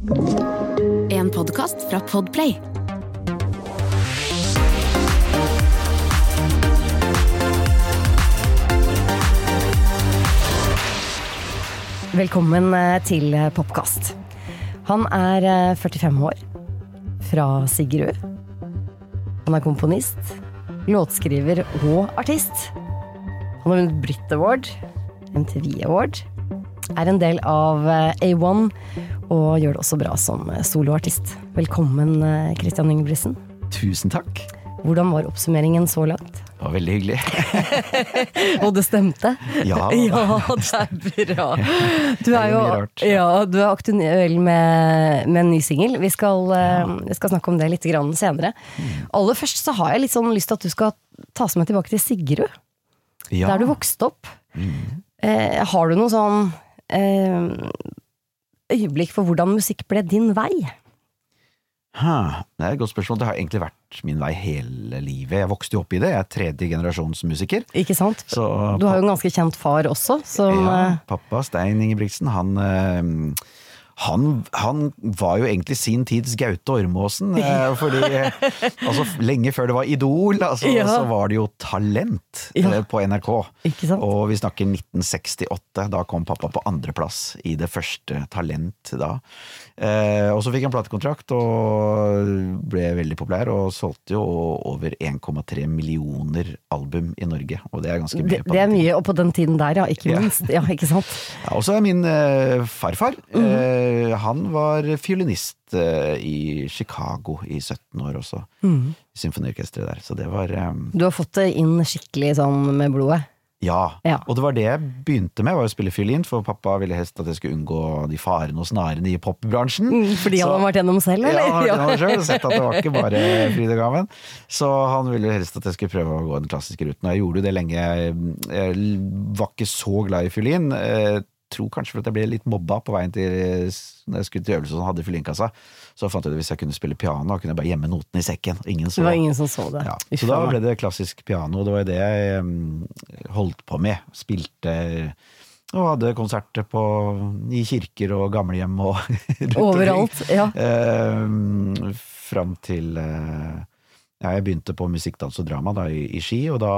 En podkast fra Podplay. Velkommen eh, til Popkast. Han er eh, 45 år, fra Sigrud. Han er komponist, låtskriver og artist. Han har vunnet Brit Award, MTV Award, er en del av eh, A1 og gjør det også bra som soloartist. Velkommen, eh, Christian Ingebrigtsen. Tusen takk. Hvordan var oppsummeringen så langt? Det var veldig hyggelig. Og det stemte? Ja. ja det er bra. Du er jo ja, du er aktuell med, med en ny singel. Vi eh, vi skal snakke om det litt grann senere. Mm. Aller først så har jeg litt sånn lyst til at du skal ta oss med tilbake til Sigrud. Ja. Der du vokste opp. Mm. Eh, har du noe sånn eh, øyeblikk for hvordan musikk ble din vei? Ha, Det er et godt spørsmål. Det har egentlig vært min vei hele livet. Jeg vokste jo opp i det. Jeg er tredje generasjons musiker. Ikke sant? Så Du har jo en ganske kjent far også, som ja, eh, pappa Stein Ingebrigtsen, han, eh, han, han var jo egentlig sin tids Gaute Ormåsen. eh, Fordi altså, lenge før det var Idol, altså, Ja. så var det jo Talent Ja. eh, på NRK. Ikke sant? Og vi snakker 1968. Da kom pappa på andreplass i det første Talent da. Eh, og så fikk han platekontrakt og ble veldig populær, og solgte jo over 1,3 millioner album i Norge. Og det er ganske mye. det, det er mye, og på den tiden der, ja. Ikke minst. Ja, ikke sant? Ja, og så er min eh, farfar. Mhm. eh, han var fiolinist eh, i Chicago i 17 år også. Mm. I Symfoniorkesteret der. Så det var um... Du har fått det inn skikkelig sånn med blodet. Ja. Ja. Og det var det jeg begynte med, var å spille fiolin, for pappa ville helst at jeg skulle unngå de farene og snarene i popbransjen. Mm, Fordi han hadde vært gjennom selv, eller? Ja, han har selv sett at det var ikke bare fryd og gammen. Så han ville helst at jeg skulle prøve å gå den klassiske ruten, og jeg gjorde jo det lenge. Jeg var ikke så glad i fiolin. Tror kanskje for at jeg ble litt mobba på veien til når jeg skulle til øvelse og hadde fyllingkassa. Så fant jeg ut at hvis jeg kunne spille piano, kunne jeg bare gjemme notene i sekken. Ingen så Det var ingen som så det. ja, så da ble det klassisk piano, det var det jeg mm, holdt på med. Spilte og hadde konserter på, i kirker og gamlehjem og. Overalt. Ja. Eh, fram til eh, ja, jeg begynte på musikk, dans og drama da, i, i Ski, og da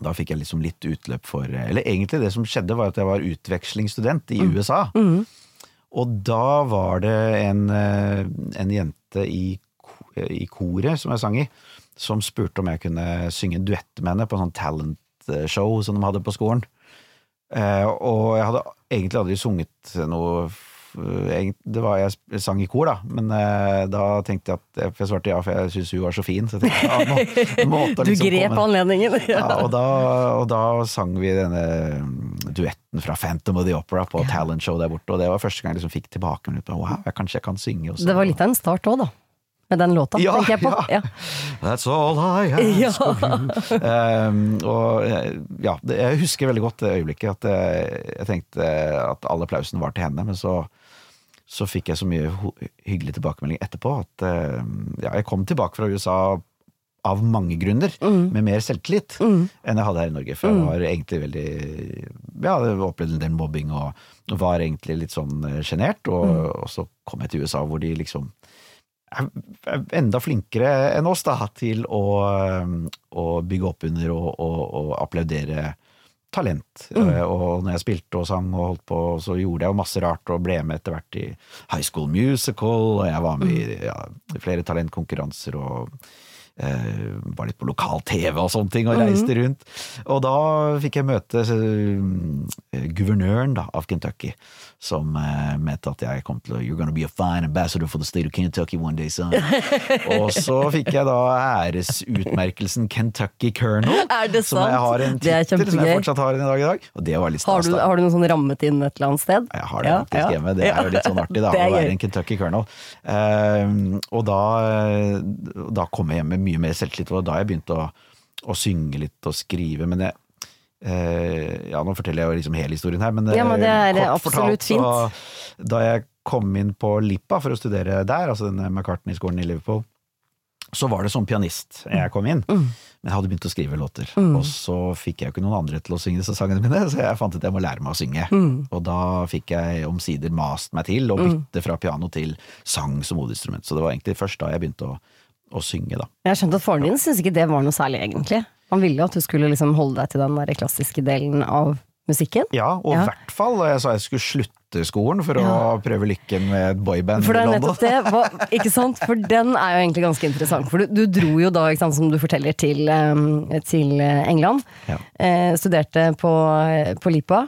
da fikk jeg liksom litt utløp for Eller egentlig det som skjedde, var at jeg var utvekslingsstudent i USA. Mm. Og da var det en, eh, en jente i, i koret som jeg sang i, som spurte om jeg kunne synge duett med henne på en sånn talentshow som de hadde på skolen. Eh, og jeg hadde egentlig aldri sunget noe Det var jeg sang i kor, da, men eh, da tenkte jeg at For jeg svarte ja, for jeg syntes hun var så fin. Så jeg tenkte, ja, må, måte, liksom, Du grep anledningen. ja, og, da, og da sang vi denne mm, duetten fra Phantom of the Opera på Talent Show der borte, og det var første gang jeg liksom fikk tilbakemelding på wow, jeg, kanskje jeg kan synge også. Det var litt av en start òg, da. Med den låta, Ja, tenker jeg på. ja. Ja. That's all I ask Ja. of you. Um, og eh, ja, jeg husker veldig godt det øyeblikket at jeg tenkte at all applausen var til henne, men så så fikk jeg så mye hyggelig tilbakemelding etterpå at eh, ja, jeg kom tilbake fra USA av mange grunner, med mer selvtillit enn jeg hadde her i Norge. For jeg var egentlig veldig Ja, opplevde en del mobbing og var egentlig litt sånn eh, sjenert. Og, og så kom jeg til USA hvor de liksom er er enda flinkere enn oss da, til å, eh, å bygge opp under og, og, og applaudere talent. Mm. Og når jeg spilte og sang og holdt på, så gjorde jeg jo masse rart og ble med etter hvert i High School Musical, og jeg var med i ja, flere talentkonkurranser og eh, var litt på lokal-TV og sånne ting, og reiste rundt. Og da fikk jeg møte eh, guvernøren da, av Kentucky, som eh, mente at jeg kom til å You're gonna be a fine ambassador for the state of Kentucky one day, son. og så fikk jeg da æresutmerkelsen Kentucky Colonel, Er det som jeg har en Det tittel som jeg fortsatt har i dag i dag. Og det var litt Har, du, har du noe sånn rammet inn et eller annet sted? Jeg har det Ja, faktisk ja. hjemme. Det er jo litt sånn artig, da. Å være en Kentucky Colonel. Uh, og da, da kom jeg hjem med mye mer selvtillit, og da jeg begynte å, å synge litt og skrive. Men jeg Ja, nå forteller jeg jo liksom hele historien her, men, Ja, men det eh, er kort absolutt fint. Så, da jeg kom inn på Lippa for å studere der, altså denne McCartney-skolen i Liverpool, så var det som pianist jeg kom inn. Mm. Men jeg hadde begynt å skrive låter. Og så fikk jeg jo ikke noen andre til å synge disse sangene mine, så jeg fant ut at jeg må lære meg å synge. Mm. Og da fikk jeg omsider mast meg til å bytte fra piano til sang som hovedinstrument. Så det var egentlig først da jeg begynte å, å synge, da. Jeg har skjønt at faren din syntes ikke det var noe særlig, egentlig. Han ville jo at du skulle liksom holde deg til den der klassiske delen av musikken. Ja, og i Ja. hvert fall da jeg sa jeg skulle slutte skolen for å prøve lykken med et boyband For det er nettopp det. Hva, ikke sant? For den er jo egentlig ganske interessant. For du, du dro jo da, sant, som du forteller, til, eh, til eh, England. Ja. Eh, studerte på, på Lipa.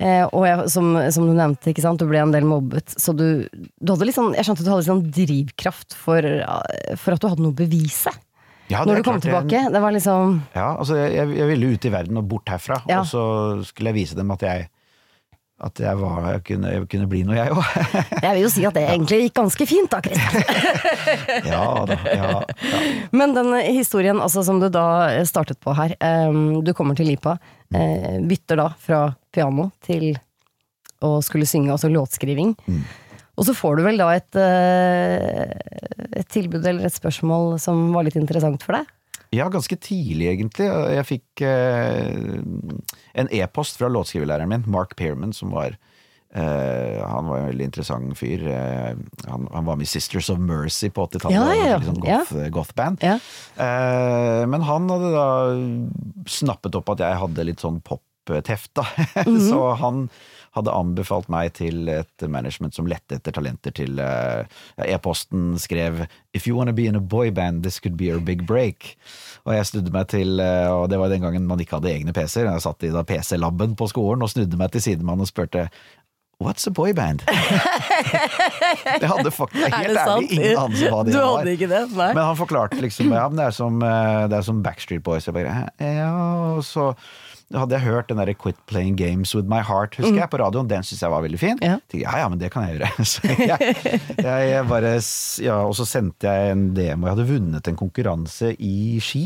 Eh, og jeg, som, som du nevnte, du ble en del mobbet. Så du, du hadde litt sånn, jeg skjønte at du hadde litt sånn drivkraft for, eh, for at du hadde noe å bevise. Ja, Når du kom klart jeg- tilbake. Det var liksom Ja, altså jeg, jeg ville ut i verden og bort herfra, Ja. og så skulle jeg vise dem at jeg at jeg, var, jeg, kunne, jeg kunne bli noe, jeg òg. Jeg vil jo si at det egentlig gikk ganske fint, da, Kristian. ja da. Ja, ja. Men den historien altså, som du da startet på her, Um, du kommer til Lipa, eh, bytter da fra piano til å skulle synge, altså låtskriving. Mm. Og så får du vel da et, eh, et tilbud eller et spørsmål som var litt interessant for deg? ja, ganske tidlig, egentlig. Jeg fikk eh, en e-post fra låtskriverlæreren min, Mark Pearman, som var eh, han var en veldig interessant fyr. Eh, han, han var med i Sisters of Mercy på 80-tallet. Ja, ja, ja. Liksom goth, goth-band. Ja. Eh, men han hadde da snappet opp at jeg hadde litt sånn pop-teft, da. Så han hadde anbefalt meg til et management som lette etter talenter til eh, ja, E-posten skrev If you wanna be in a boyband, this could be your big break. Og jeg snudde meg til eh, Og det var den gangen man ikke hadde egne PC-er. Jeg satt i PC-laben på skolen og snudde meg til sidemannen og spurte What's a boyband? det hadde faktisk helt ærlig sant? ingen anelse hva det Du var. det? Men han forklarte liksom ja, det er som, eh, det er som Backstreet Boys. Jeg bare, ja, og så hadde jeg hørt den der Quit Playing Games With My Heart, husker jeg, på radioen. Den syntes jeg var veldig fin. Mm. Ja. Tenkte, ja ja, men det kan jeg gjøre. Så jeg, jeg, bare, ja, og så sendte jeg en demo. Jeg hadde vunnet en konkurranse i ski.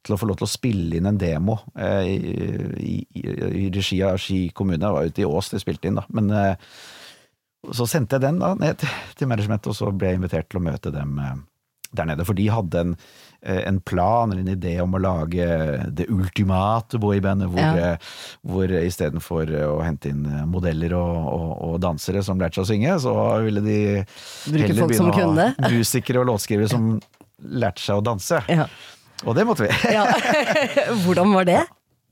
Til å få lov til å spille inn en demo eh, i, i, i regi av Ski kommune. Jeg var ute i Ås det spilte inn, da. Men eh, så sendte jeg den da ned til, til managementet, og så ble jeg invitert til å møte dem eh, der nede. For de hadde en, eh, en plan eller en idé om å lage det ultimate boybandet, hvor, Ja. eh, hvor istedenfor å hente inn eh, modeller og, og, og dansere som lærte seg å synge, så ville de Bruke heller begynne å kunne. ha musikere og låtskrivere som lærte seg å danse. Ja. Og det måtte vi. Ja. Hvordan var det?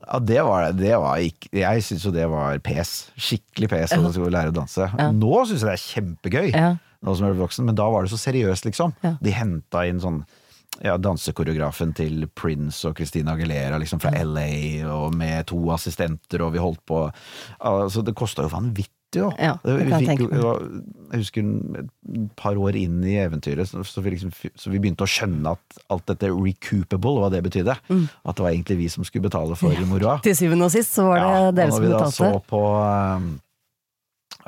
Ja, det var det. var ikke Jeg syns jo det var pes. Skikkelig pes å skulle lære å danse. Nå syns jeg det er kjempegøy, Ja. Nå som jeg ble voksen, men da var det så seriøst, liksom. Ja. De henta inn sånn ja, dansekoreografen til Prince og Christina Aguilera liksom fra LA, og med to assistenter, og vi holdt på Altså, det kosta jo vanvittig, jo. Ja, det kan jeg tenke meg. jeg husker et par år inn i eventyret, så, så, vi liksom, så vi begynte å skjønne at alt dette recoupable, hva det betydde. Mm. At det var egentlig vi som skulle betale for moroa. Til syvende og sist så var det Ja, dere og når vi da så på um,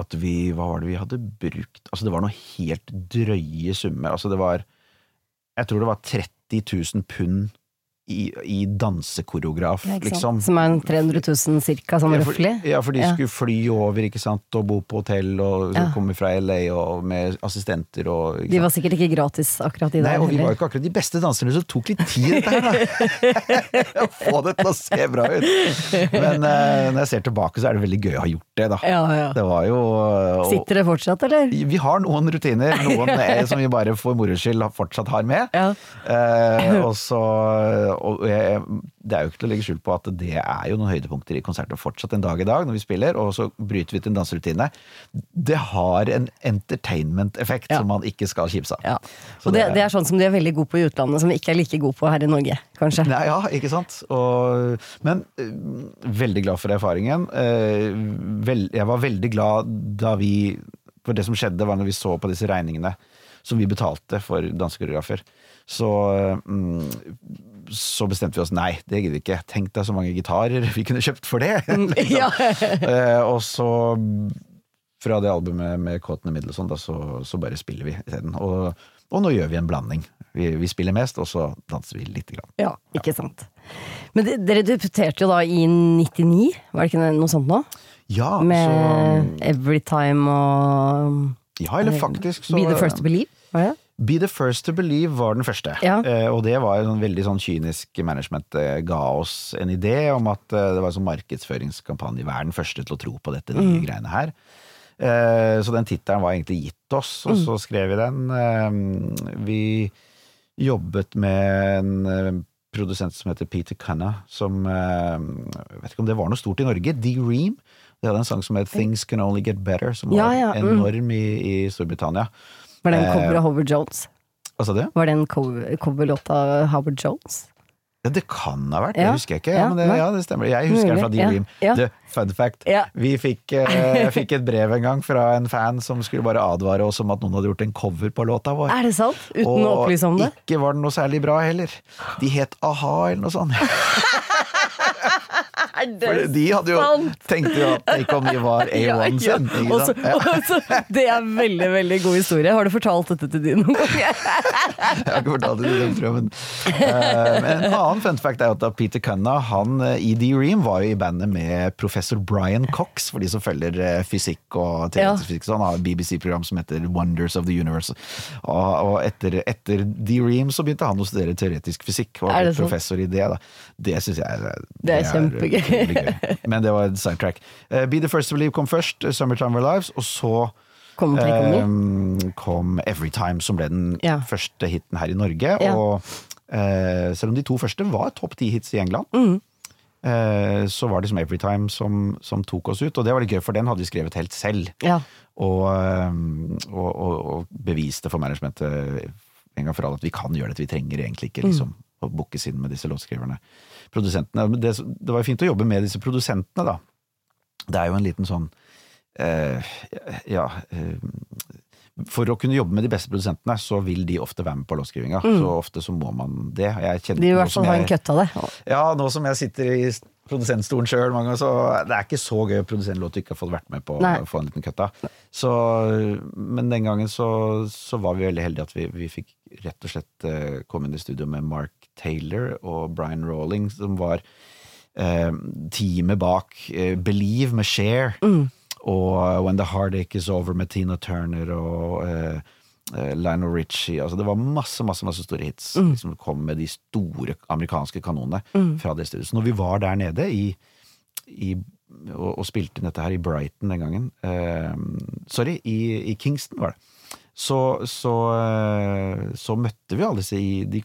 at vi Hva var det vi hadde brukt Altså, det var noe helt drøye summer. Altså, det var Jeg tror det var 30 000 pund i, i dansekoreograf, Ja, liksom. Som er en 300 000 cirka, sånn Ja, for, røftlig. ja, for de Ja. skulle fly over, ikke sant, og bo på hotell, og Ja. komme fra LA og med assistenter og De var sikkert ikke gratis akkurat de Nei, der og vi var jo ikke akkurat de beste danserne, så det tok litt tid dette her, da. Å få det til å se bra ut. Men uh, når jeg ser tilbake, så er det veldig gøy å ha gjort det, da. Ja, ja. Det var jo uh, Sitter det fortsatt, eller? Vi har noen rutiner, noen som vi bare for moro skyld fortsatt har med. Ja. Uh, og så og jeg, Det er jo ikke til å legge skjul på at det er jo noen høydepunkter i konserter fortsatt en dag i dag når vi spiller, og så bryter vi til en danserutine. Det har en entertainment-effekt Ja. som man ikke skal kimse av. Ja. Og det, det er sånn som de er veldig gode på i utlandet, som vi ikke er like gode på her i Norge, kanskje. Nei, ja, ikke sant? Og, men øh, veldig glad for erfaringen. Eh, jeg var veldig glad da vi For det som skjedde, var når vi så på disse regningene som vi betalte for dansekoreografer. Så, mm, så bestemte vi oss nei, det gidder vi ikke. Tenk deg så mange gitarer vi kunne kjøpt for det! liksom. Ja. Eh, og så fra det albumet med in og sånn, da, så, så bare spiller vi isteden. Og, og nå gjør vi en blanding. Vi, vi spiller mest, og så danser vi lite grann. Ja, ikke sant. Men de, dere debuterte jo da i 99, var det ikke noe sånt nå? Ja, Med Everytime og Ja, eller faktisk så Be the First to Believe, var det? Be the first to believe var den første. Ja. Eh, og det var en veldig sånn kynisk management eh, ga oss en idé om at eh, det var en sånn markedsføringskampanje. Vær den første til å tro på dette nye greiene her. Eh, så den tittelen var egentlig gitt oss, og så skrev vi den. Vi jobbet med en produsent som heter Peter Cunna, som Jeg vet ikke om det var noe stort i Norge. D-Ream. De hadde en sang som het Things Can Only Get Better, som var Ja, ja, mm. enorm i, i Storbritannia. Var det en Eh, cover av Howard Jones? Hva sa du? Var det en cover- coverlåt av Howard Jones? Ja, det kan ha vært, Ja, det husker jeg ikke. Ja, ja, men det, ja, det stemmer. Jeg husker den fra Mulig, ja, D-Ream. ja. The fun fact. Vi fikk, eh, fikk et brev en gang fra en fan som skulle bare advare oss om at noen hadde gjort en cover på låta vår. Er det sant? Uten å opplyse om det? ikke var den noe særlig bra heller. De het a-ha eller noe sånt. Det For de hadde jo tenkt jo at Take On Me var A1 sin. Ikke Og? Ja. det er veldig, veldig god historie. Har du fortalt dette til de noen gang? Jeg har ikke fortalt det til dem, tror jeg. Men, eh, en annen fun fact er at Peter Cunna han, eh, i D-Ream var jo i bandet med professor Brian Cox, for de som følger eh, fysikk og teoretisk fysikk. Så han har et BBC-program som heter Wonders of the Universe. Og, etter, etter D-Ream så begynte han å studere teoretisk fysikk, og ble professor i det. Da. Det syns jeg er, Det er kjempegøy. Utrolig gøy. Men det var en soundtrack. Uh, Be the First to Believe kom først, eh, Summertime Our Lives, og så Kom On Me? Ehm, kom Everytime, som ble den Ja. første hiten her i Norge. Ja. Og uh, selv om de to første var topp ti hits i England, Mm. eh, så var det som Everytime som, som tok oss ut. Og det var litt gøy, for den hadde vi skrevet helt selv. Ja. Og, og, og, og beviste for managementet en gang for alle at vi kan gjøre dette. Vi trenger egentlig ikke liksom, å bookes inn med disse låtskriverne. Produsentene. Det, det var jo fint å jobbe med disse produsentene, da. Det er jo en liten sånn eh, Ja eh, For å kunne jobbe med de beste produsentene, så vil de ofte være med på låtskrivinga. Så ofte så må man det. Jeg De i hvert fall ha en køtt av det. ja, nå som jeg sitter i produsentstolen sjøl mange ganger, så det er ikke så gøy å produsere låt du ikke har fått vært med på Nei. å få en liten kutt av. Så, men den gangen så, så var vi veldig heldige at vi, vi fikk rett og slett eh, komme inn i studio med Mark Taylor og Brian Rawling, som var eh, teamet bak eh, Believe med Cher, og When the Heartache Is Over med Tina Turner og eh, eh, Lionel Richie. Altså det var masse masse, masse store hits som kom med de store amerikanske kanonene fra det stedet. Så når vi var der nede i, i, og, og spilte inn dette her i Brighton den gangen eh, Sorry, i, i Kingston var det. Så, så, eh, så møtte vi alle disse i De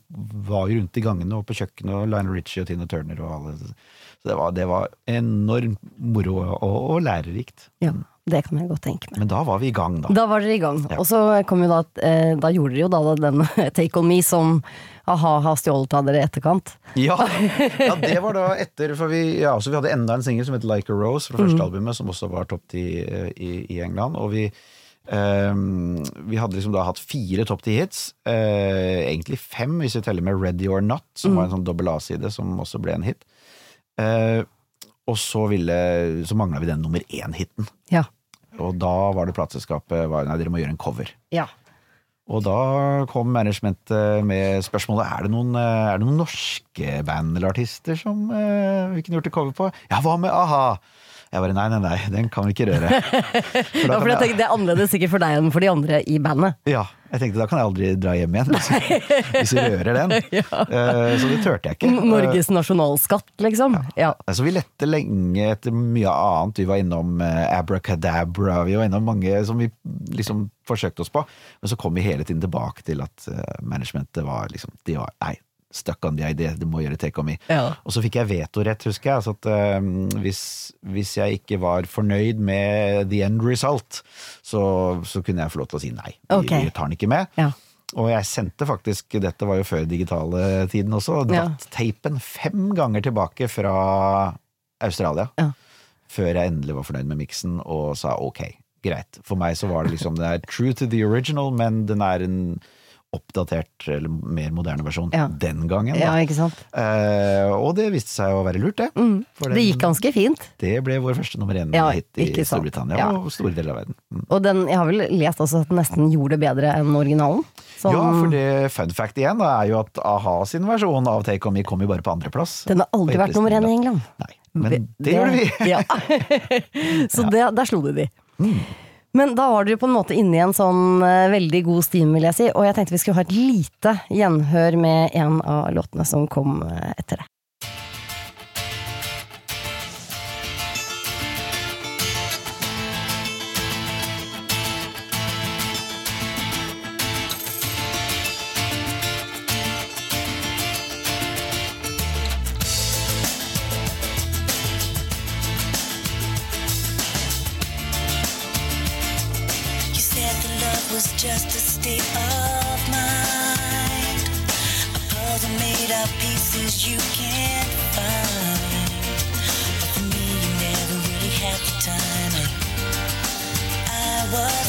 var jo rundt i gangene og på kjøkkenet, og Lionel Richie og Tina Turner og alle. Så det var, det var enormt moro og, og lærerikt. Ja, det kan jeg godt tenke meg. Men da var vi i gang, da. Da var dere i gang. Ja. Og så kom jo da eh, Da gjorde dere jo da den Take On Me som a-ha har stjålet av dere i etterkant. Ja, ja, det var da etter For vi, ja, så vi hadde enda en singel som het Like a Rose fra første albumet, som også var topp ti eh, i, i England. Og vi, vi hadde liksom da hatt fire topp ti-hits. Eh, egentlig fem, hvis vi teller med Ready or Not, som var en sånn dobbel A-side, som også ble en hit. Eh, og så ville Så mangla vi den nummer én-hiten. Ja. Og da var det plateselskapet var, Nei, dere må gjøre en cover. ja. Og da kom managementet med spørsmålet er det noen, eh, er det noen norske band eller artister som vi kunne gjort et cover på. Ja, hva med a-ha? Jeg bare nei, nei, nei, den kan vi ikke røre. For Ja, for jeg tenkte, Det er annerledes sikkert for deg enn for de andre i bandet. ja, jeg tenkte da kan jeg aldri dra hjem igjen hvis, vi rører den. ja. så det turte jeg ikke. Norges nasjonalskatt, liksom. Ja. Altså, vi lette lenge etter mye annet. Vi var innom eh, Abracadabra, vi var innom mange som vi liksom forsøkte oss på. Men så kom vi hele tiden tilbake til at eh, managementet var liksom De var nei, stuck on the idea, du må gjøre take on me. Ja. Og så fikk jeg vetorett, husker jeg. Altså at uh, hvis, hvis jeg ikke var fornøyd med the end result, så, så kunne jeg få lov til å si nei. Vi, okay. vi tar den ikke med. Ja. Og jeg sendte faktisk, dette var jo før digitale tiden også, ja. tapen teipen fem ganger tilbake fra Australia. Ja. Før jeg endelig var fornøyd med miksen og sa ok, greit. For meg så var det liksom det er true to the original, men den er en oppdatert eller mer moderne versjon Ja. den gangen. ja, ikke sant. Eh, og det viste seg å være lurt, det. For Det gikk ganske fint. det ble vår første nummer Ja, én-hit i. Storbritannia Ja. og store deler av verden. Mm. Og den, jeg har vel lest også at den nesten gjorde det bedre enn originalen. Så, Ja, for det fun fact igjen da, er jo at a-ha sin versjon av Take On Me kom jo bare på andreplass. den har aldri vært nummer én i England. Nei, men det, gjorde vi! Ja. Så det, der slo du de. Mm. Men da var dere på en måte inne i en sånn eh, veldig god stim, vil jeg si. Og jeg tenkte vi skulle ha et lite gjenhør med en av låtene som kom eh, etter det. I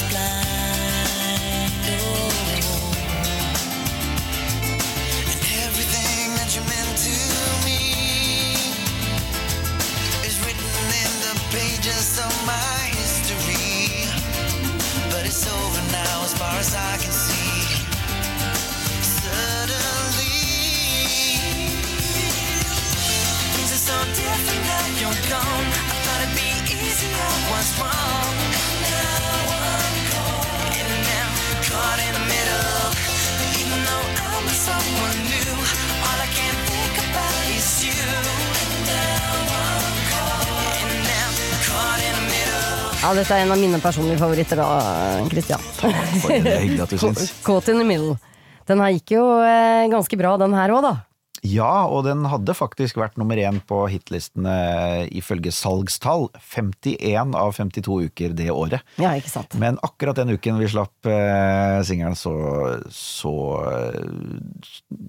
dette er en av mine personlige favoritter da, Christian. Det er hyggelig at du syns. Caught in the middle. Den her gikk jo eh, ganske bra, den her òg, da. Ja, og den hadde faktisk vært nummer én på hitlistene ifølge salgstall. 51 av 52 uker det året. Ja, ikke sant. Men akkurat den uken vi slapp eh, singelen, så, så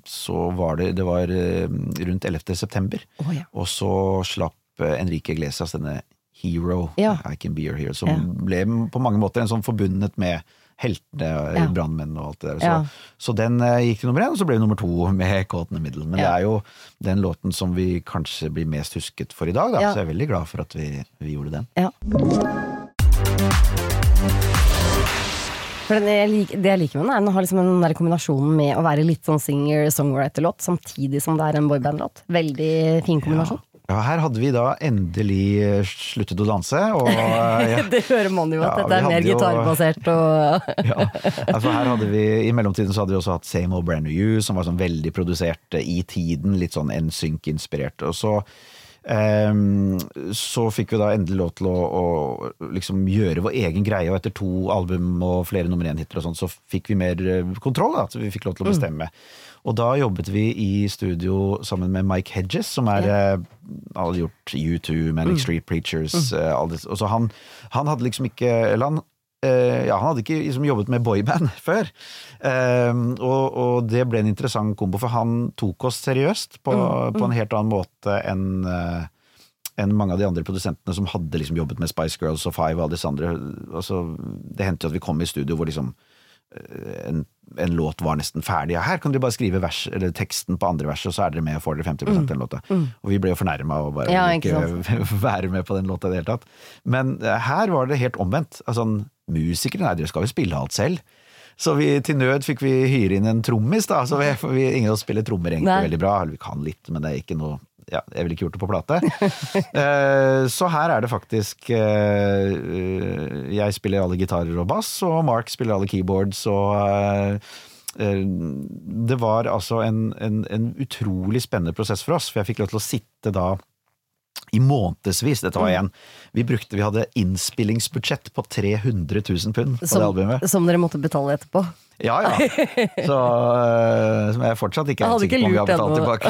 Så var det Det var eh, rundt 11. september. Oh, ja. Og så slapp eh, Enrique Iglesias denne Hero, Ja. I Can Be Your Hero, som Ja. ble på mange måter en sånn forbundet med heltene, Ja. brannmenn og alt det der. Så, Ja. så den eh, gikk til nummer én, og så ble det nummer to med Caught in the Middle. Men det er jo den låten som vi kanskje blir mest husket for i dag, da. Så jeg er veldig glad for at vi, vi gjorde den. Ja. For den jeg lik, det jeg liker med den, er den har liksom den der kombinasjonen med å være litt sånn singer-songwriter-låt, samtidig som det er en boyband-låt. Veldig fin kombinasjon. Ja, her hadde vi da endelig eh, sluttet å danse, og eh, ja, Det hører man jo, at Ja, dette er mer gitarbasert og ja. Altså her hadde vi, I mellomtiden så hadde vi også hatt Same Old Brand New You, som var sånn veldig produsert eh, i tiden, litt sånn NSYNC-inspirert. Og så Um, så fikk vi da endelig lov til å, å liksom gjøre vår egen greie, og etter to album og flere nummer én-hiter og sånn, så fikk vi mer kontroll, da, så vi fikk lov til å bestemme. Og da jobbet vi i studio sammen med Mike Hedges, som er eh, Han gjort U2, Manic Street Preachers all det, og så han, han hadde liksom ikke Eller han eh, ja, han hadde ikke liksom jobbet med boyband før. Eh, og, og det ble en interessant kombo, for han tok oss seriøst på, på en helt annen måte enn eh, enn mange av de andre produsentene som hadde liksom jobbet med Spice Girls og Five og alle disse andre. Altså, det hendte jo at vi kom i studio hvor liksom en, en låt var nesten ferdig. Ja, her kan dere bare skrive vers, eller teksten på andre verset, så er dere med og får dere 50 av den låta. Og vi ble jo fornærma og bare Ja, ikke ikke være med på den låta i det hele tatt. Men eh, her var det helt omvendt. Altså, musikere, nei, dere skal jo spille alt selv. Så vi, til nød fikk vi hyre inn en trommis, da. Så vi, vi, ingen av oss spiller trommer egentlig Nei. veldig bra. Eller vi kan litt, men det er ikke noe ja, Jeg ville ikke gjort det på plate. Eh, så her er det faktisk eh, Jeg spiller alle gitarer og bass, og Mark spiller alle keyboards, og eh, eh, det var altså en, en, en utrolig spennende prosess for oss, for jeg fikk lov til å sitte da i månedsvis. Dette var igjen Vi brukte, vi hadde innspillingsbudsjett på 300 000 pund på det albumet. som dere måtte betale etterpå. Ja, ja. Så, øh, som jeg fortsatt ikke er helt sikker på om vi har betalt tilbake.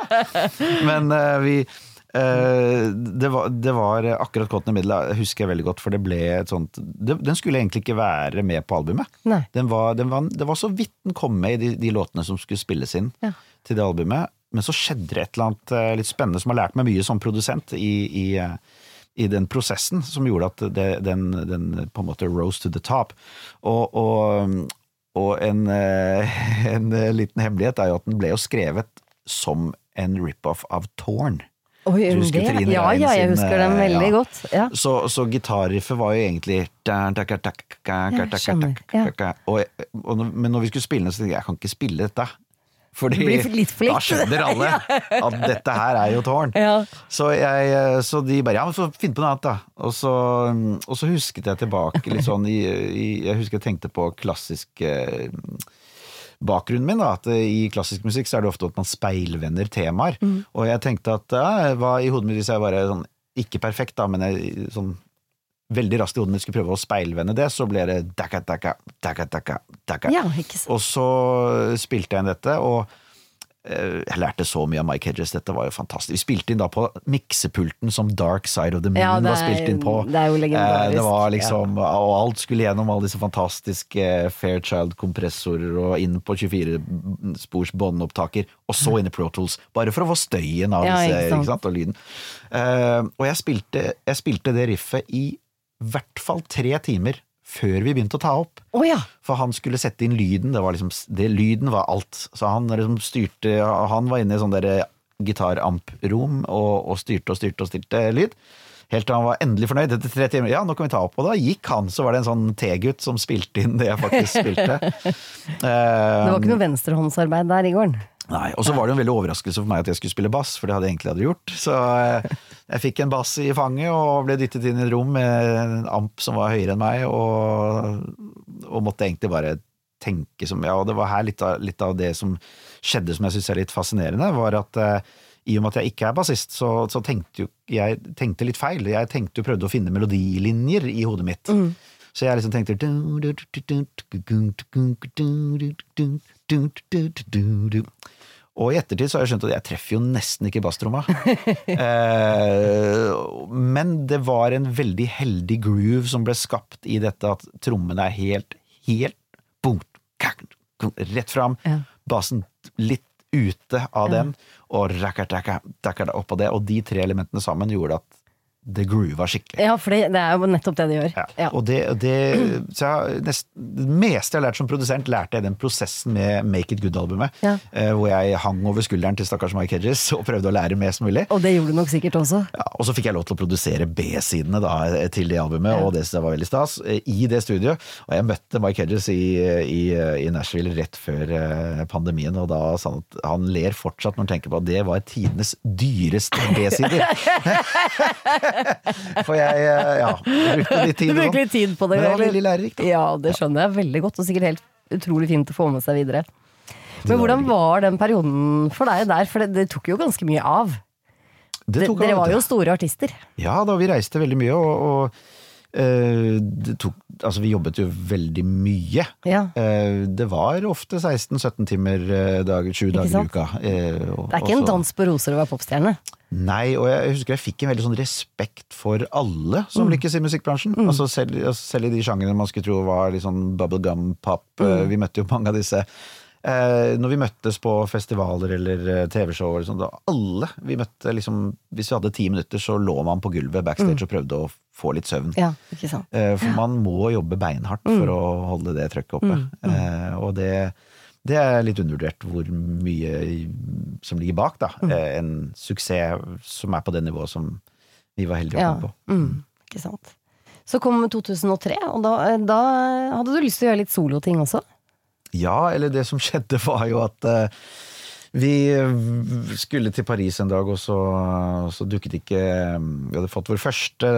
Men øh, vi øh, det, var, det var akkurat Cotton Middle husker jeg veldig godt, for det ble et sånt det, Den skulle egentlig ikke være med på albumet. Den var, den var, det var så vidt den kom med i de, de låtene som skulle spilles inn Ja. til det albumet. Men så skjedde det et eller annet litt spennende som har lært meg mye som produsent i, i, i den prosessen, som gjorde at det, den, den på en måte rose to the top. Og, og, og en, eh, en liten hemmelighet er jo at den ble jo skrevet som en rip-off av Torn. Oi, Du husker det? Trine Ja, Rein ja, jeg sin, husker den eh, veldig ja. godt. Ja. Så, så gitarriffet var jo egentlig ja. og, og, Men når vi skulle spille den, så tenkte jeg jeg kan ikke spille dette Fordi da skjønner alle at dette her er jo tårn. Ja. Så, jeg, eh, så de bare ja, men så finn på noe annet, da. Og så, og så husket jeg tilbake litt sånn i, i Jeg husker jeg tenkte på klassisk eh, bakgrunnen min. da, at I klassisk musikk så er det ofte at man speilvender temaer. Og jeg tenkte at ja, hva i hodet mitt hvis jeg bare sånn, ikke perfekt, da, men jeg, sånn veldig raskt i hodet mitt skulle prøve å speilvende det, så ble det daka, daka, daka, daka, daka. Ja, ikke sant. Og så spilte jeg inn dette, og eh, jeg lærte så mye av Mike Hedges. Dette var jo fantastisk. Vi spilte inn da på miksepulten som Dark Side of the Moon Ja, er, var spilt inn på. det er jo legendarisk. Eh, Det var liksom, Og alt skulle gjennom alle disse fantastiske Fairchild-kompressorer og inn på 24-spors båndopptaker, og så inn i Pro Tools. Bare for å få støyen av Ja, disse, ikke sant. ikke sant, og lyden. Eh, og jeg spilte, jeg spilte det riffet i hvert fall tre timer før vi begynte å ta opp. Oh, ja. For han skulle sette inn lyden. Det var liksom, det, lyden var alt. Så han liksom styrte Han var inne i sånn der gitaramp-rom og, og styrte og styrte og styrte lyd. Helt til han var endelig fornøyd etter tre timer. Ja, nå kan vi ta opp. Og da gikk han, så var det en sånn T-gutt som spilte inn det jeg faktisk spilte. Det var ikke noe venstrehåndsarbeid der i gården. Nei, Og så var det en veldig overraskelse for meg at jeg skulle spille bass, for det hadde jeg egentlig aldri gjort. Så eh, jeg fikk en bass i fanget og ble dyttet inn i et rom med en amp som var høyere enn meg, og, og måtte egentlig bare tenke som Ja, og det var her litt av, litt av det som skjedde som jeg syns er litt fascinerende, var at eh, i og med at jeg ikke er bassist, så, så tenkte jo jeg tenkte litt feil. Jeg tenkte jo prøvde å finne melodilinjer i hodet mitt. Så jeg liksom tenkte Og i ettertid så har jeg skjønt at jeg treffer jo nesten ikke basstromma. eh, men det var en veldig heldig groove som ble skapt i dette at trommene er helt, helt punkt, rett fram. Ja. Basen litt ute av den, og rakka-takka, takka oppå det. Og de tre elementene sammen gjorde at det groova skikkelig. Ja, for det, det er jo nettopp det det gjør. Ja. Ja. Og det, det, nest, det meste jeg har lært som produsent, lærte jeg den prosessen med Make It Good-albumet. Ja. Eh, hvor jeg hang over skulderen til stakkars Mike Hedges og prøvde å lære mest mulig. Og det gjorde du nok sikkert også. Ja, og så fikk jeg lov til å produsere B-sidene til det albumet, og det var veldig stas, eh, i det studioet. Og jeg møtte Mike Hedges i, i, i Nashville rett før eh, pandemien, og da sa han at han ler fortsatt når han tenker på at det var tidenes dyreste B-sider. For jeg eh, ja, brukte litt tid. Sånn. litt tid på det. Men det var veldig lærerikt. Ja, det skjønner jeg veldig godt, og sikkert helt utrolig fint å få med seg videre. Men hvordan var den perioden for deg der? For det, det tok jo ganske mye av. Det tok Dere var jo store artister. Ja da, vi reiste veldig mye, og, og eh, det tok Altså, vi jobbet jo veldig mye. Ja. Eh, det var ofte 16-17 timer eh, dag, dager i uka. og- Det er ikke en dans på roser å være popstjerne. Nei, og jeg husker jeg fikk en veldig sånn respekt for alle som Mm. lykkes i musikkbransjen. Altså selv, altså selv i de sjangrene man skulle tro var litt sånn bubblegum pop. Mm. Vi møtte jo mange av disse. Eh, når vi møttes på festivaler eller eh, TV-show, da alle vi møtte liksom Hvis vi hadde ti minutter, så lå man på gulvet backstage og prøvde å få litt søvn. Mm. Ja, ikke sant. Eh, For man må jobbe beinhardt for Mm. å holde det trøkket oppe. Eh, Og det, det er litt undervurdert hvor mye som ligger bak, da. Mm. Eh, En suksess som er på det nivået som vi var heldige å Ja, komme på. mm, ikke sant. Så kom 2003, og da, da hadde du lyst til å gjøre litt soloting også? Ja, eller det som skjedde var jo at eh, vi skulle til Paris en dag, og så, så dukket ikke Vi hadde fått vår første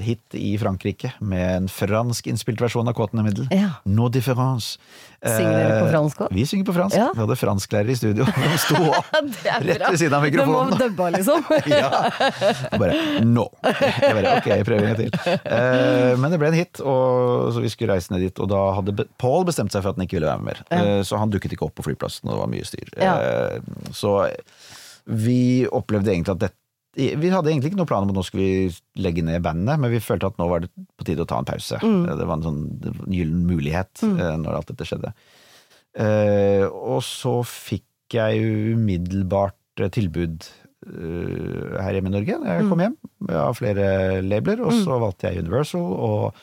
hit i Frankrike med en fransk innspilt versjon av Kåtene middel. Ja. No difference. Synger dere på Eh, fransk òg? Vi synger på fransk. Ja. Vi hadde fransklærer i studio. De sto Det rett ved siden av mikrofonen. må dubba, liksom. ja. Bare no. Jeg bare ok, jeg prøver en gang til. Eh, men det ble en hit, og, så vi skulle reise ned dit. Og da hadde Be- Paul bestemt seg for at han ikke ville være med mer. Eh, så han dukket ikke opp på flyplassen, og det var mye styr. Eh, så vi opplevde egentlig at dette vi hadde egentlig ikke noen plan om at nå skulle vi legge ned bandet, men vi følte at nå var det på tide å ta en pause. Mm. Det var en sånn gyllen mulighet mm. når alt dette skjedde. Eh, og så fikk jeg umiddelbart eh, tilbud uh, her hjemme i Norge da jeg Mm. kom hjem, av flere labeler. Og så valgte jeg Universal, og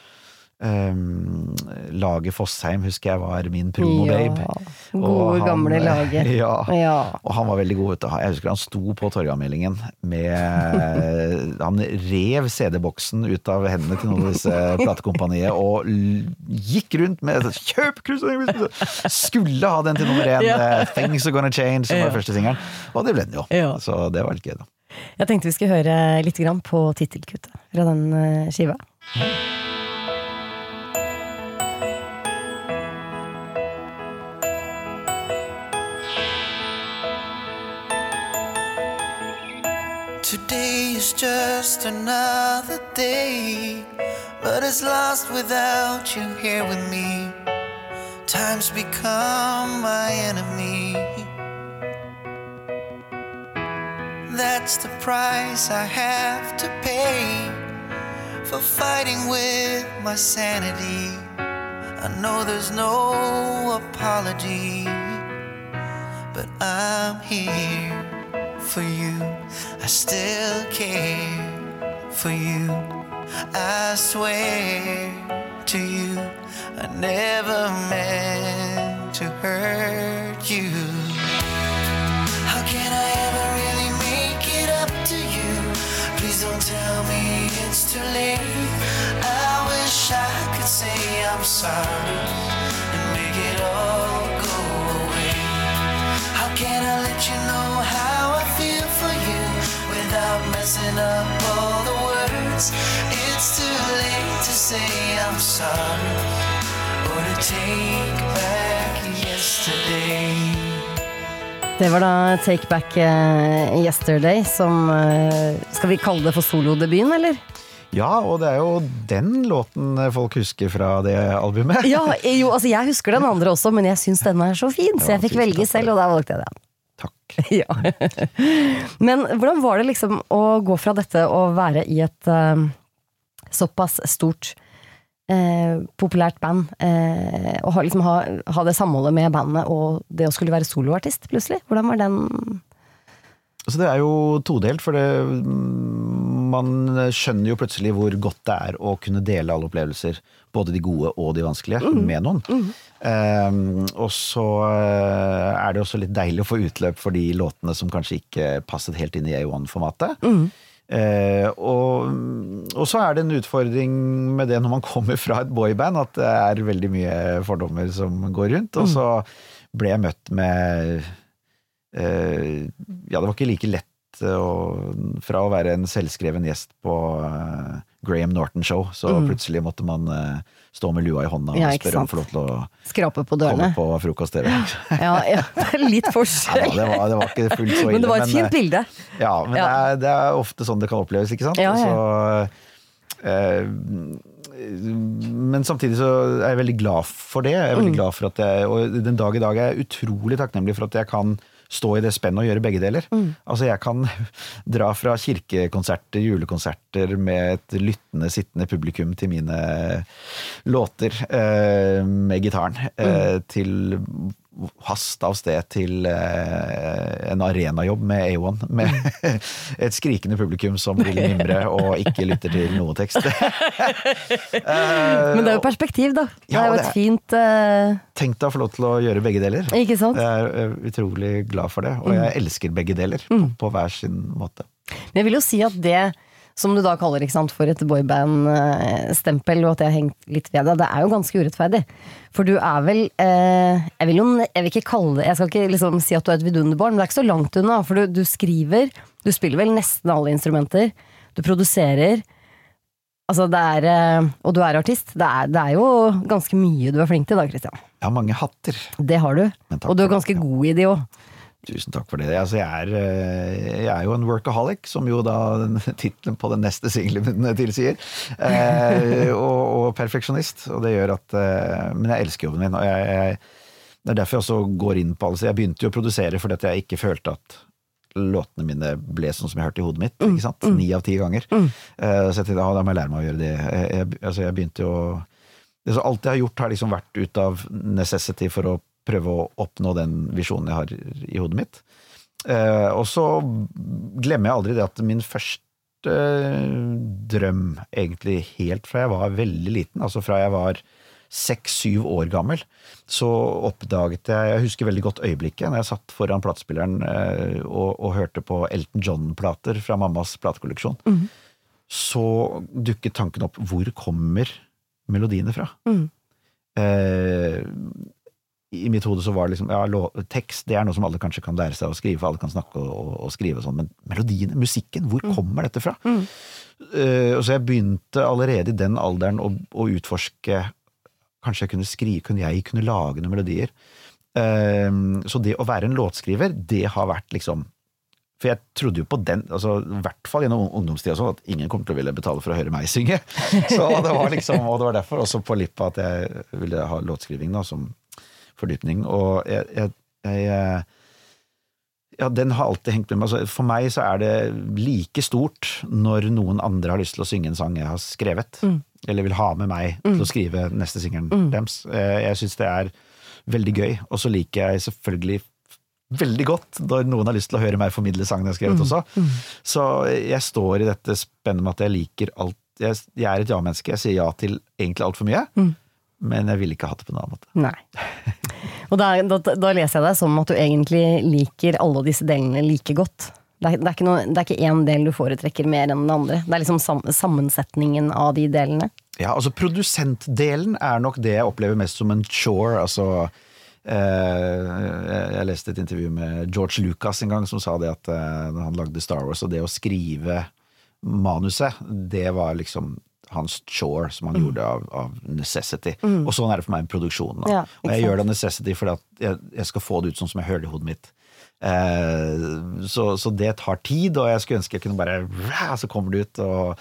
Um, Lage Fossheim husker jeg var min promo-babe. Ja, gode, han- gamle laget. Ja. Ja. Og han var veldig god. Ute. Jeg husker han sto på Torgallmeldingen med Han rev CD-boksen ut av hendene til noen av disse platekompaniet og gikk rundt med 'kjøp cruising!' Skulle ha den til nummer én. Ja. eh, 'Things Are Gonna Change', som var første singelen. Og det ble den jo. Så det var litt gøy, da. Jeg tenkte vi skulle høre litt på tittelkuttet fra den eh, skiva. Is just another day, but it's lost without you here with me. Time's become my enemy. That's the price I have to pay for fighting with my sanity. I know there's no apology, but I'm here for you. I still care for you. I swear to you, I never meant to hurt you. How can I ever really make it up to you? Please don't tell me it's too late. I wish I could say I'm sorry say I'm sorry or to take back yesterday. Det var da Take Back eh, Yesterday, som eh, Skal vi kalle det for solodebuten, eller? Ja, og det er jo den låten folk husker fra det albumet. Ja, jo, altså jeg husker den andre også, men jeg syns denne er så fin, så jeg fikk velge selv, og da valgte jeg den. Takk. Ja. Men hvordan var det liksom å gå fra dette å være i et eh, såpass stort eh, populært band, eh, og ha, liksom ha, ha det samholdet med bandet og det å skulle være soloartist plutselig? Hvordan var den Altså det er jo todelt, for det, man skjønner jo plutselig hvor godt det er å kunne dele alle opplevelser, både de gode og de vanskelige, med noen. Eh, og så eh, er det også litt deilig å få utløp for de låtene som kanskje ikke passet helt inn i A1-formatet. Eh, og, og så er det en utfordring med det når man kommer fra et boyband, at det er veldig mye fordommer som går rundt. Og så ble jeg møtt med eh, Ja, det var ikke like lett å, fra å være en selvskreven gjest på eh, Graham Norton Show, så plutselig måtte man uh, stå med lua i hånda og Ja, spørre om å få lov til å skrape på komme dørene? på frokost-TV. Ja, ja, litt Ja, forskjell. det, var, det var ikke fullt så ille. Men det var et fint eh, bilde. ja, men Ja. Det, er, det er ofte sånn det kan oppleves, ikke sant? Ja, ja. Så, uh, men samtidig så er jeg veldig glad for det. Jeg er Mm. veldig glad for at jeg, Og den dag i dag er jeg utrolig takknemlig for at jeg kan stå i det spennet og gjøre begge deler. Mm. Altså Jeg kan dra fra kirkekonserter, julekonserter med et lyttende, sittende publikum til mine låter eh, med gitaren, eh, Mm. til hast av sted til eh, en arenajobb med A1, med et skrikende publikum som vil mimre og ikke lytter til noe tekst. Men det er jo perspektiv, da. Det Ja, er jo et fint uh... Tenk deg å få lov til å gjøre begge deler. Ikke sant? Jeg er eh, utrolig glad for det, og jeg elsker begge deler på, på hver sin måte. Men jeg vil jo si at det som du da kaller sant, for et boyband-stempel, og at jeg har hengt litt ved deg, det er jo ganske urettferdig. For du er vel eh, jeg, vil jo, jeg vil ikke kalle det Jeg skal ikke liksom si at du er et vidunderbarn, men det er ikke så langt unna. For du, du skriver, du spiller vel nesten alle instrumenter. Du produserer. Altså det er, eh, og du er artist. Det er, det er jo ganske mye du er flink til da, Christian. Jeg har mange hatter. Det har du. Og du er ganske det, ja. god i de òg. Tusen takk for det. Altså, jeg, er, eh, jeg er jo en workaholic, som jo da tittelen på den neste singelen tilsier. Eh, og, og perfeksjonist. Og det gjør at eh, Men jeg elsker jobben min. Og jeg, jeg, det er derfor jeg også går inn på alle. Så jeg begynte jo å produsere fordi at jeg ikke følte at låtene mine ble sånn som jeg hørte i hodet mitt. ikke sant? Ni av ti ganger. Eh, så jeg tenkte ah, da må jeg lære meg å gjøre det. Jeg, jeg, altså, jeg begynte jo det så Alt jeg har gjort, har liksom vært ut av necessity for å prøve å oppnå den visjonen jeg har i hodet mitt. Eh, og så glemmer jeg aldri det at min første eh, drøm, egentlig helt fra jeg var veldig liten. Altså fra jeg var seks-syv år gammel, så oppdaget jeg Jeg husker veldig godt øyeblikket når jeg satt foran platespilleren eh, og, og hørte på Elton John-plater fra mammas platekolleksjon. Så dukket tanken opp hvor kommer melodiene fra? Eh, i mitt hode så var det liksom ja, lå- tekst det er noe som alle kanskje kan lære seg å skrive, for alle kan snakke og, og, og skrive og sånn, men melodiene, musikken, hvor kommer dette fra? Mm. og så jeg begynte allerede i den alderen å, å utforske Kanskje jeg kunne skrive, kunne jeg kunne lage noen melodier? Uh, så det å være en låtskriver, det har vært liksom for jeg trodde jo på den, altså, i hvert fall gjennom ungdomstida, sånn at ingen kom til å ville betale for å høre meg synge. Så det var liksom, Og det var derfor også på Lippa at jeg ville ha låtskriving da, som fordypning. Og jeg, jeg, jeg eh, Ja, den har alltid hengt med meg. Altså, for meg så er det like stort når noen andre har lyst til å synge en sang jeg har skrevet. Eller vil ha med meg til å skrive neste singelen deres. Eh, Jeg syns det er veldig gøy. Og så liker jeg selvfølgelig veldig godt når noen har lyst til å høre meg formidle sangen jeg har skrevet også. Så jeg står i dette spennet med at jeg liker alt Jeg, jeg er et ja-menneske. Jeg sier ja til egentlig altfor mye. Men jeg ville ikke hatt det på en annen måte. Nei. Og da, da, da leser jeg deg som at du egentlig liker alle disse delene like godt. Det er, det er ikke noe- det er ikke én del du foretrekker mer enn den andre. Det er liksom sam, sammensetningen av de delene. Ja, altså Produsentdelen er nok det jeg opplever mest som en chore. altså eh, jeg- leste et intervju med George Lucas en gang som sa det at eh, når han lagde Star Wars, og det å skrive manuset, det var liksom hans chore som han gjorde av, av necessity. Og sånn er det for meg med produksjonen. Ja, og jeg sant? gjør det av necessity fordi at jeg, jeg skal få det ut sånn som jeg hører det i hodet mitt. Eh, så, så det tar tid, og jeg skulle ønske jeg kunne bare Så kommer det ut. Og,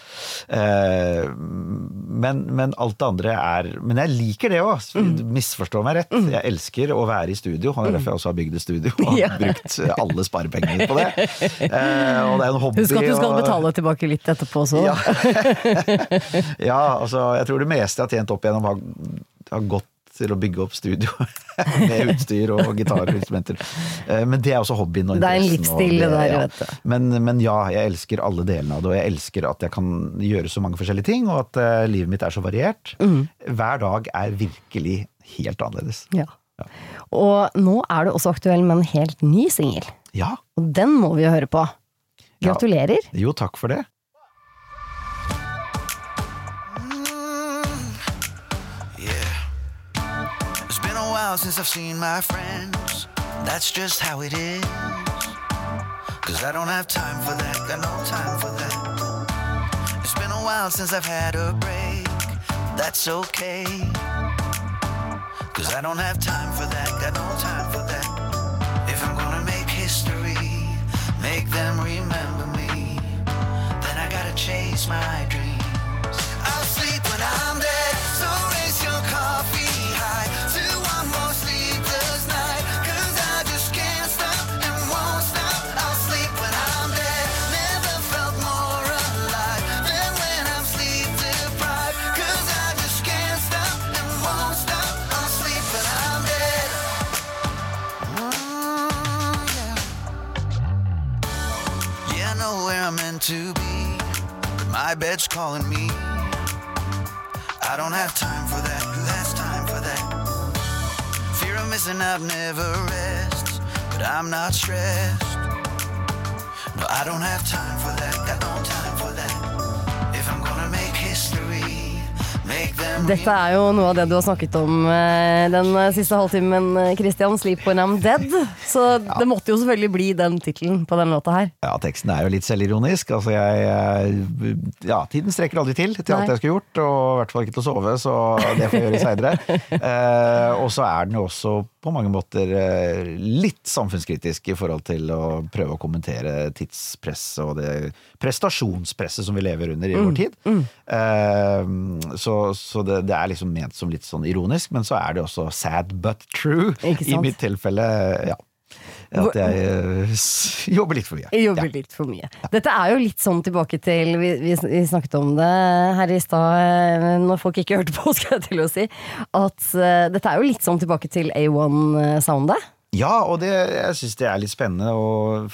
eh, men, men alt det andre er Men jeg liker det òg, Mm. misforstå meg rett. Jeg elsker å være i studio, og det er derfor jeg også har bygd et studio og Ja. brukt alle sparepengene på det. Eh, og det er en hobby. Husk at du skal og- betale tilbake litt etterpå også. ja. ja, altså jeg tror det meste jeg har tjent opp igjennom har, har gått til å bygge opp studio med utstyr og gitarer og instrumenter. Eh, Men det er også hobbyen og interessen. Det er en livsstil, det der, ja. vet du. Men, men ja, jeg elsker alle delene av det, og jeg elsker at jeg kan gjøre så mange forskjellige ting, og at eh, livet mitt er så variert. Mm. Hver dag er virkelig helt annerledes. Ja. Og nå er du også aktuell med en helt ny singel. Ja, Og den må vi jo høre på. Gratulerer. jo takk for det. Since I've seen my friends. That's just how it is. Cause I don't have time for that, got no time for that. It's been a while since I've had a break. That's okay. Cause I don't have time for that, got no time for that. If I'm gonna make history, make them remember me, then I gotta chase my dreams. Bed's calling me. I don't have time for that. Who has time for that? Fear of missing out never rests, but I'm not stressed. No, I don't have time for that. Got no time for that. If I'm gonna make history. Dette er jo noe av det du har snakket om eh, den siste halvtimen, eh, Christian. 'Sleep When I'm Dead'. Så det måtte jo selvfølgelig bli den tittelen på den låta her. Ja, teksten er jo litt selvironisk. Altså, jeg Ja, tiden strekker aldri til til alt jeg skulle gjort, og i hvert fall ikke til å sove, så det får jeg gjøre seinere. Eh, og så er den jo også på mange måter eh, litt samfunnskritisk i forhold til å prøve å kommentere tidspresset og det prestasjonspresset som vi lever under i Mm, vår tid. Eh, så så det, det er liksom ment som litt sånn ironisk, men så er det også sad but true. I mitt tilfelle, ja. At jeg eh, jobber litt for mye. Jeg jobber Ja. litt for mye. Dette er jo litt sånn tilbake til Vi, vi, snakket om det her i stad, eh, når folk ikke hørte på, skal jeg til å si. At uh, dette er jo litt sånn tilbake til A1-soundet. Ja, og det, jeg syns det er litt spennende. Og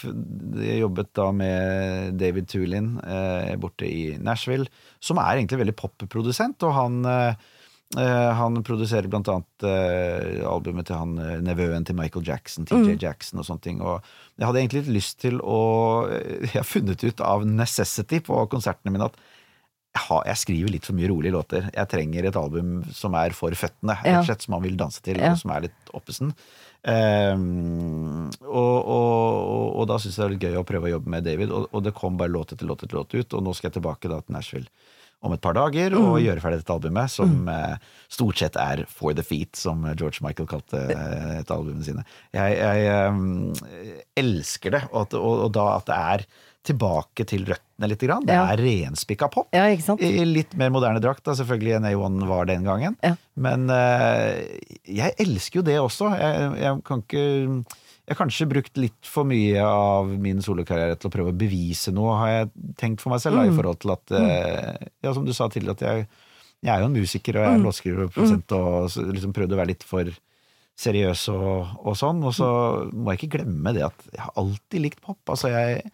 jeg jobbet da med David Tulin eh, borte i Nashville, som er egentlig veldig popprodusent. Og han, eh, han produserer blant annet eh, albumet til han eh, nevøen til Michael Jackson, TJ Jackson og sånne ting. Og jeg hadde egentlig litt lyst til å Jeg har funnet ut av necessity på konsertene mine at jeg, skriver litt for mye rolige låter. Jeg trenger et album som er for føttene, rett Ja. og slett, som man vil danse til, Ja. og som er litt oppesen. Um, og, og, og, og da syns jeg det er litt gøy å prøve å jobbe med David, og, og det kom bare låt etter låt etter låt ut, og nå skal jeg tilbake da til Nashville om et par dager og gjøre ferdig dette albumet, som eh, stort sett er For the Feet, som George Michael kalte eh, et av albumene sine. Jeg, jeg ehm, elsker det, og, at, og, og da at det er tilbake til røttene litt. Grann. Det Ja. er renspikka pop. Ja, ikke? I litt mer moderne drakt, da, selvfølgelig enn A1 var den gangen. Ja. Men uh, jeg elsker jo det også. Jeg, jeg kan ikke Jeg har kanskje brukt litt for mye av min solokarriere til å prøve å bevise noe, har jeg tenkt for meg selv, da, i forhold til at eh, Ja, som du sa tidligere, at jeg, jeg er jo en musiker, og jeg er en låtskriver og produsent, og liksom prøvde å være litt for seriøs og, og sånn. Og så må jeg ikke glemme det at jeg har alltid likt pop. Altså, jeg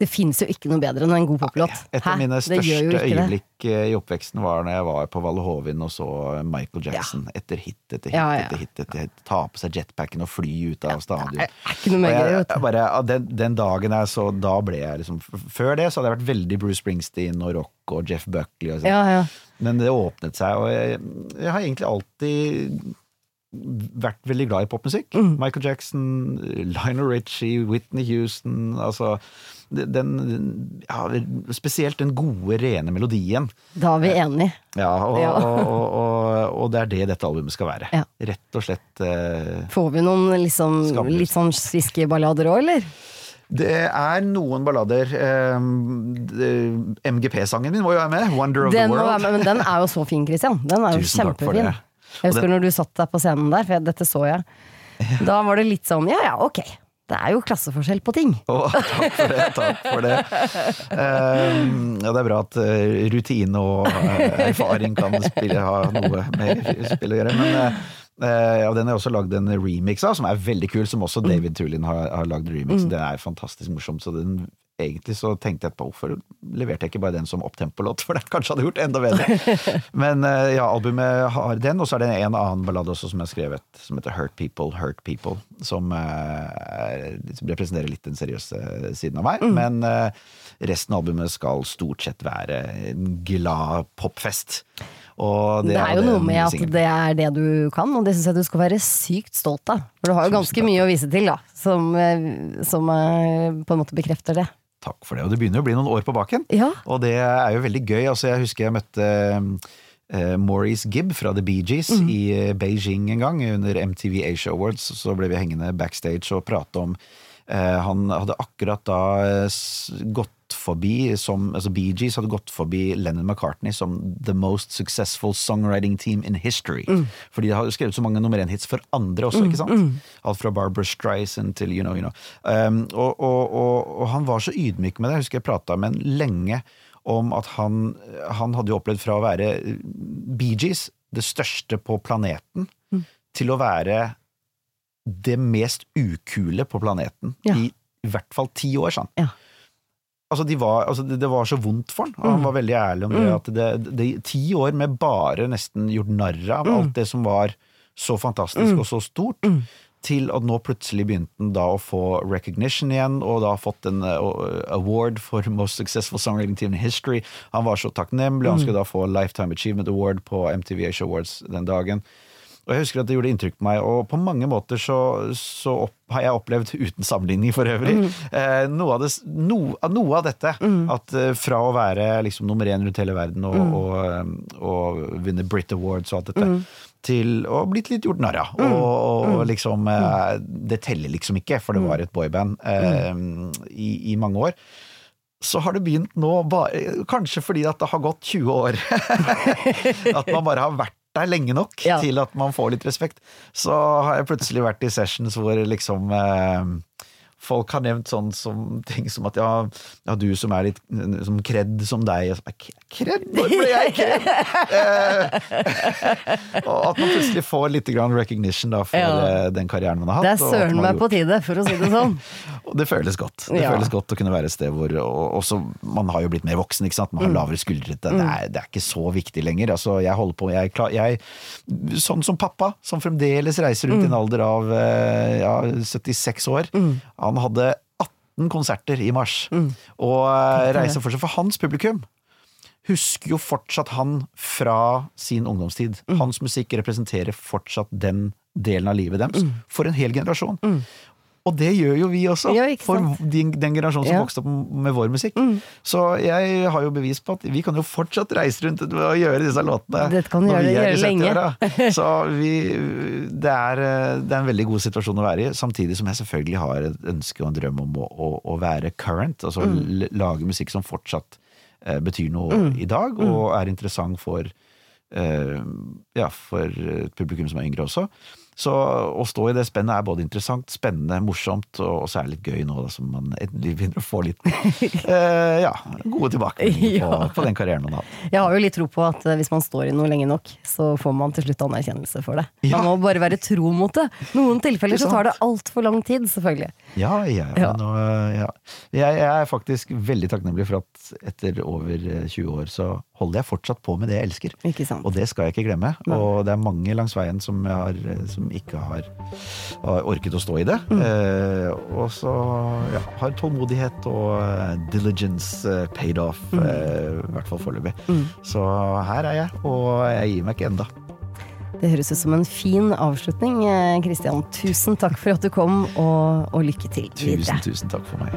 Det fins jo ikke noe bedre enn en god poplåt. et av mine største øyeblikk det. eh, i oppveksten var når jeg var på Valle Hovin og så Michael Jackson etter hit etter hit Ja, ja. etter hit. etter hit Ta på seg jetpacken og fly ut av stadion. Er ikke noe mer jeg, jeg bare, den, den dagen jeg så Da ble jeg liksom Før det så hadde jeg vært veldig Bruce Springsteen og rock og Jeff Buckley. Og sånn. Ja, ja. Men det åpnet seg, og jeg, jeg har egentlig alltid vært veldig glad i popmusikk. Mm. Michael Jackson, Lionel Richie, Whitney Houston altså den, ja, Spesielt den gode, rene melodien. Da er vi enige. Ja, og, Ja. Og, og, og, det er det dette albumet skal være. Ja. Rett og slett eh, Får vi noen liksom, litt sånn sviskeballader òg, eller? Det er noen ballader. Eh, MGP-sangen min må jo være med. 'Wonder of Den, the World'. med, men den er jo så fin, Christian. Den er jo Tusen kjempefin. Jeg husker når du satt deg på scenen der, for dette så jeg. Da var det litt sånn ja ja, ok. Det er jo klasseforskjell på ting. Oh, takk for det. Takk for det. Eh, ja, det er bra at eh, rutine og eh, erfaring kan spille, ha noe med spill å gjøre. Men eh, ja, den jeg også lagd en remix av, som er veldig kul. Som også David Tulin har, har lagd remix. Det er fantastisk morsomt. Så den, egentlig så tenkte jeg på hvorfor leverte jeg ikke bare den som opptempolåt, for det kanskje hadde gjort enda bedre. Men eh, ja, albumet har den, og så er det en annen ballade også som jeg har skrevet, som heter Hurt People, Hurt People. Som eh, er- liksom representerer litt den seriøse siden av meg. Men eh, resten av albumet skal stort sett være en glad popfest. Og Det, er jo noe med at det er det du kan, og det syns jeg du skal være sykt stolt av. For du har jo ganske mye å vise til, da, som, eh, som eh, på en måte bekrefter det. Takk for det. Og det begynner jo å bli noen år på baken. Ja. Og det er jo veldig gøy. Altså, jeg husker jeg møtte uh, Maurice Gibb fra The Bee Gees Mm. i eh, Beijing en gang, under MTV Asia Awards. Så ble vi hengende backstage og prate om uh, Han hadde akkurat da gått gått forbi som, altså Bee Gees hadde gått forbi Lennon McCartney som the most successful songwriting team in history. Mm. Fordi de har skrevet så mange nummer én-hits for andre også, ikke sant? Alt fra Barbara Streisand til you know, you know. Um, og, og, og, og han var så ydmyk med det. Jeg husker jeg prata med han lenge om at han, han hadde jo opplevd fra å være Bee Gees, det største på planeten, til å være det mest ukule på planeten Ja. i i hvert fall ti år, sa. Ja. Altså, de var, altså det, var så vondt for han, og han var veldig ærlig om det. At det, det, ti år med bare nesten gjort narr av alt det som var så fantastisk og så stort, til at nå plutselig begynte han da å få recognition igjen, og da fått en uh, award for Most Successful Songwriting Team in History. Han var så takknemlig, han skulle da få Lifetime Achievement Award på MTV Asia Awards den dagen. Og jeg husker at det gjorde inntrykk på meg, og på mange måter så, så opp, har jeg opplevd, uten sammenligning for øvrig, eh, noe, av det, no, noe av dette. At eh, fra å være liksom nummer én rundt hele verden og, og, og, og vinne Brit Awards og alt dette, til å blitt litt gjort narr av. Og, og liksom eh, Det teller liksom ikke, for det var et boyband eh, i, i mange år. Så har det begynt nå, bare, kanskje fordi at det har gått 20 år, at man bare har vært der lenge nok Ja. til at man får litt respekt. Så har jeg plutselig vært i sessions hvor liksom eh, folk har nevnt sånn som ting som at ja, ja du som er litt som kredd som deg. Bare, Når ble jeg kredd?! Eh, og at man plutselig får litt grann recognition da, for Ja. eh, den karrieren man har hatt. Det er søren meg på tide, for å si det sånn. og det føles godt. Det Ja. føles godt å kunne være et sted hvor og også, Man har jo blitt mer voksen, ikke sant. Man Mm. har lavere skuldre. Det, er, det er ikke så viktig lenger. Altså, jeg holder på jeg, jeg, Sånn som pappa, som fremdeles reiser rundt i Mm. en alder av eh, ja, 76 år. Han hadde 18 konserter i mars. Og eh, reiser fortsatt for hans publikum husker jo fortsatt han fra sin ungdomstid. Mm. Hans musikk representerer fortsatt den delen av livet deres for en hel generasjon. Og det gjør jo vi også, jo, for den, den generasjonen som Ja. Mm. vokste opp med vår musikk. Så jeg har jo bevis på at vi kan jo fortsatt reise rundt og gjøre disse låtene. Dette kan gjøre- vi gjøre lenge. 70-åra. Så vi, det, er, det er en veldig god situasjon å være i, samtidig som jeg selvfølgelig har et ønske og en drøm om å, å, å være current. Altså Mm. lage musikk som fortsatt eh, betyr noe i dag, Mm. og er interessant for, eh, ja, for publikum som er yngre også. Så å stå i det spennet er både interessant, spennende, morsomt, og så er det litt gøy nå da, som man endelig begynner å få litt eh, ja, gode tilbakemeldinger på, Ja. på den karrieren man har hatt. Jeg har jo litt tro på at eh, hvis man står i noe lenge nok, så får man til slutt anerkjennelse for det. Ja. Man må bare være tro mot det. Noen tilfeller så tar det altfor lang tid, selvfølgelig. Ja, ja, Ja. Men, ja. Jeg, jeg er faktisk veldig takknemlig for at etter over eh, 20 år så holder jeg fortsatt på med det jeg elsker. Ikke sant? Og det skal jeg ikke glemme. Og det er mange langs veien som, jeg har, eh, som ikke har, har orket å stå i det. Mm. Eh, og så ja, har tålmodighet og eh, diligence eh, paid off, Mm. eh, i hvert fall foreløpig. Så her er jeg, og jeg gir meg ikke enda. Det høres ut som en fin avslutning. Kristian, tusen takk for at du kom, og, og lykke til videre. Tusen, tusen takk for meg.